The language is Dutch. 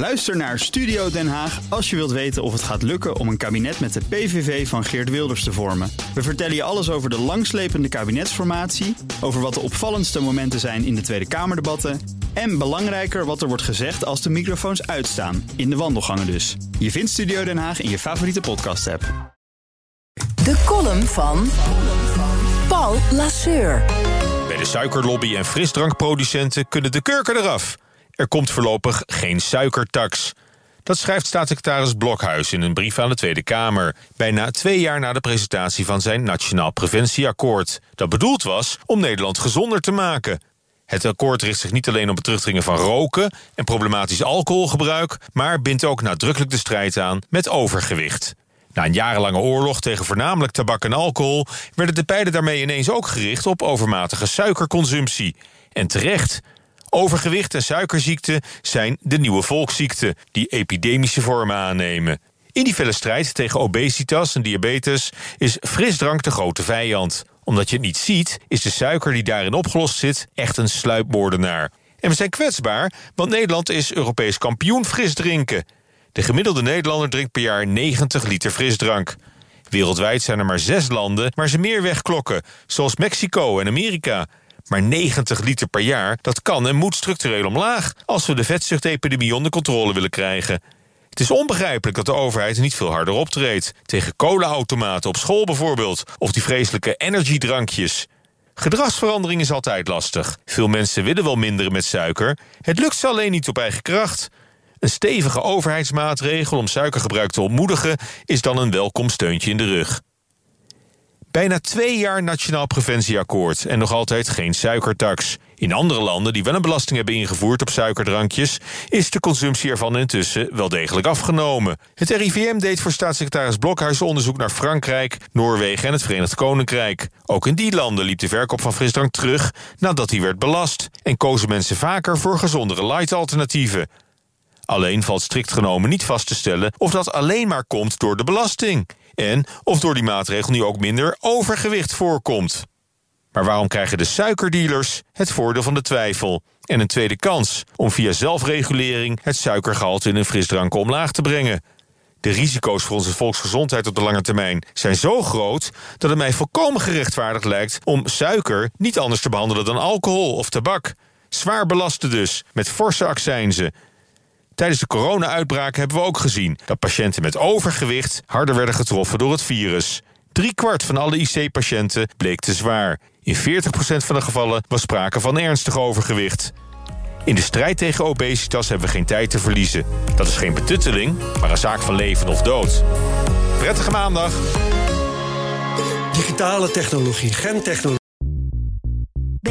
Luister naar Studio Den Haag als je wilt weten of het gaat lukken om een kabinet met de PVV van Geert Wilders te vormen. We vertellen je alles over de langslepende kabinetsformatie, over wat de opvallendste momenten zijn in de Tweede Kamerdebatten en belangrijker wat er wordt gezegd als de microfoons uitstaan, in de wandelgangen dus. Je vindt Studio Den Haag in je favoriete podcast-app. De column van Paul Lasseur. Bij de suikerlobby en frisdrankproducenten kunnen de kurken eraf. Er komt voorlopig geen suikertax. Dat schrijft staatssecretaris Blokhuis in een brief aan de Tweede Kamer. Bijna twee jaar na de presentatie van zijn Nationaal Preventieakkoord. Dat bedoeld was om Nederland gezonder te maken. Het akkoord richt zich niet alleen op het terugdringen van roken en problematisch alcoholgebruik, maar bindt ook nadrukkelijk de strijd aan met overgewicht. Na een jarenlange oorlog tegen voornamelijk tabak en alcohol werden de pijlen daarmee ineens ook gericht op overmatige suikerconsumptie. En terecht. Overgewicht en suikerziekte zijn de nieuwe volksziekten die epidemische vormen aannemen. In die felle strijd tegen obesitas en diabetes is frisdrank de grote vijand. Omdat je het niet ziet, is de suiker die daarin opgelost zit echt een sluipmoordenaar. En we zijn kwetsbaar, want Nederland is Europees kampioen fris drinken. De gemiddelde Nederlander drinkt per jaar 90 liter frisdrank. Wereldwijd zijn er maar zes landen waar ze meer wegklokken, zoals Mexico en Amerika. Maar 90 liter per jaar, dat kan en moet structureel omlaag... als we de vetzuchtepidemie onder controle willen krijgen. Het is onbegrijpelijk dat de overheid niet veel harder optreedt. Tegen cola-automaten op school bijvoorbeeld. Of die vreselijke energiedrankjes. Gedragsverandering is altijd lastig. Veel mensen willen wel minderen met suiker. Het lukt ze alleen niet op eigen kracht. Een stevige overheidsmaatregel om suikergebruik te ontmoedigen... is dan een welkom steuntje in de rug. Bijna twee jaar Nationaal Preventieakkoord en nog altijd geen suikertax. In andere landen die wel een belasting hebben ingevoerd op suikerdrankjes... is de consumptie ervan intussen wel degelijk afgenomen. Het RIVM deed voor staatssecretaris Blokhuis onderzoek naar Frankrijk... Noorwegen en het Verenigd Koninkrijk. Ook in die landen liep de verkoop van frisdrank terug nadat die werd belast... en kozen mensen vaker voor gezondere light-alternatieven. Alleen valt strikt genomen niet vast te stellen of dat alleen maar komt door de belasting. En of door die maatregel nu ook minder overgewicht voorkomt. Maar waarom krijgen de suikerdealers het voordeel van de twijfel en een tweede kans om via zelfregulering het suikergehalte in een frisdrank omlaag te brengen? De risico's voor onze volksgezondheid op de lange termijn zijn zo groot dat het mij volkomen gerechtvaardigd lijkt om suiker niet anders te behandelen dan alcohol of tabak. Zwaar belasten dus, met forse accijnzen Tijdens de corona-uitbraak hebben we ook gezien dat patiënten met overgewicht harder werden getroffen door het virus. Drie kwart van alle IC-patiënten bleek te zwaar. In 40% van de gevallen was sprake van ernstig overgewicht. In de strijd tegen obesitas hebben we geen tijd te verliezen. Dat is geen betutteling, maar een zaak van leven of dood. Prettige maandag. Digitale technologie, gentechnologie.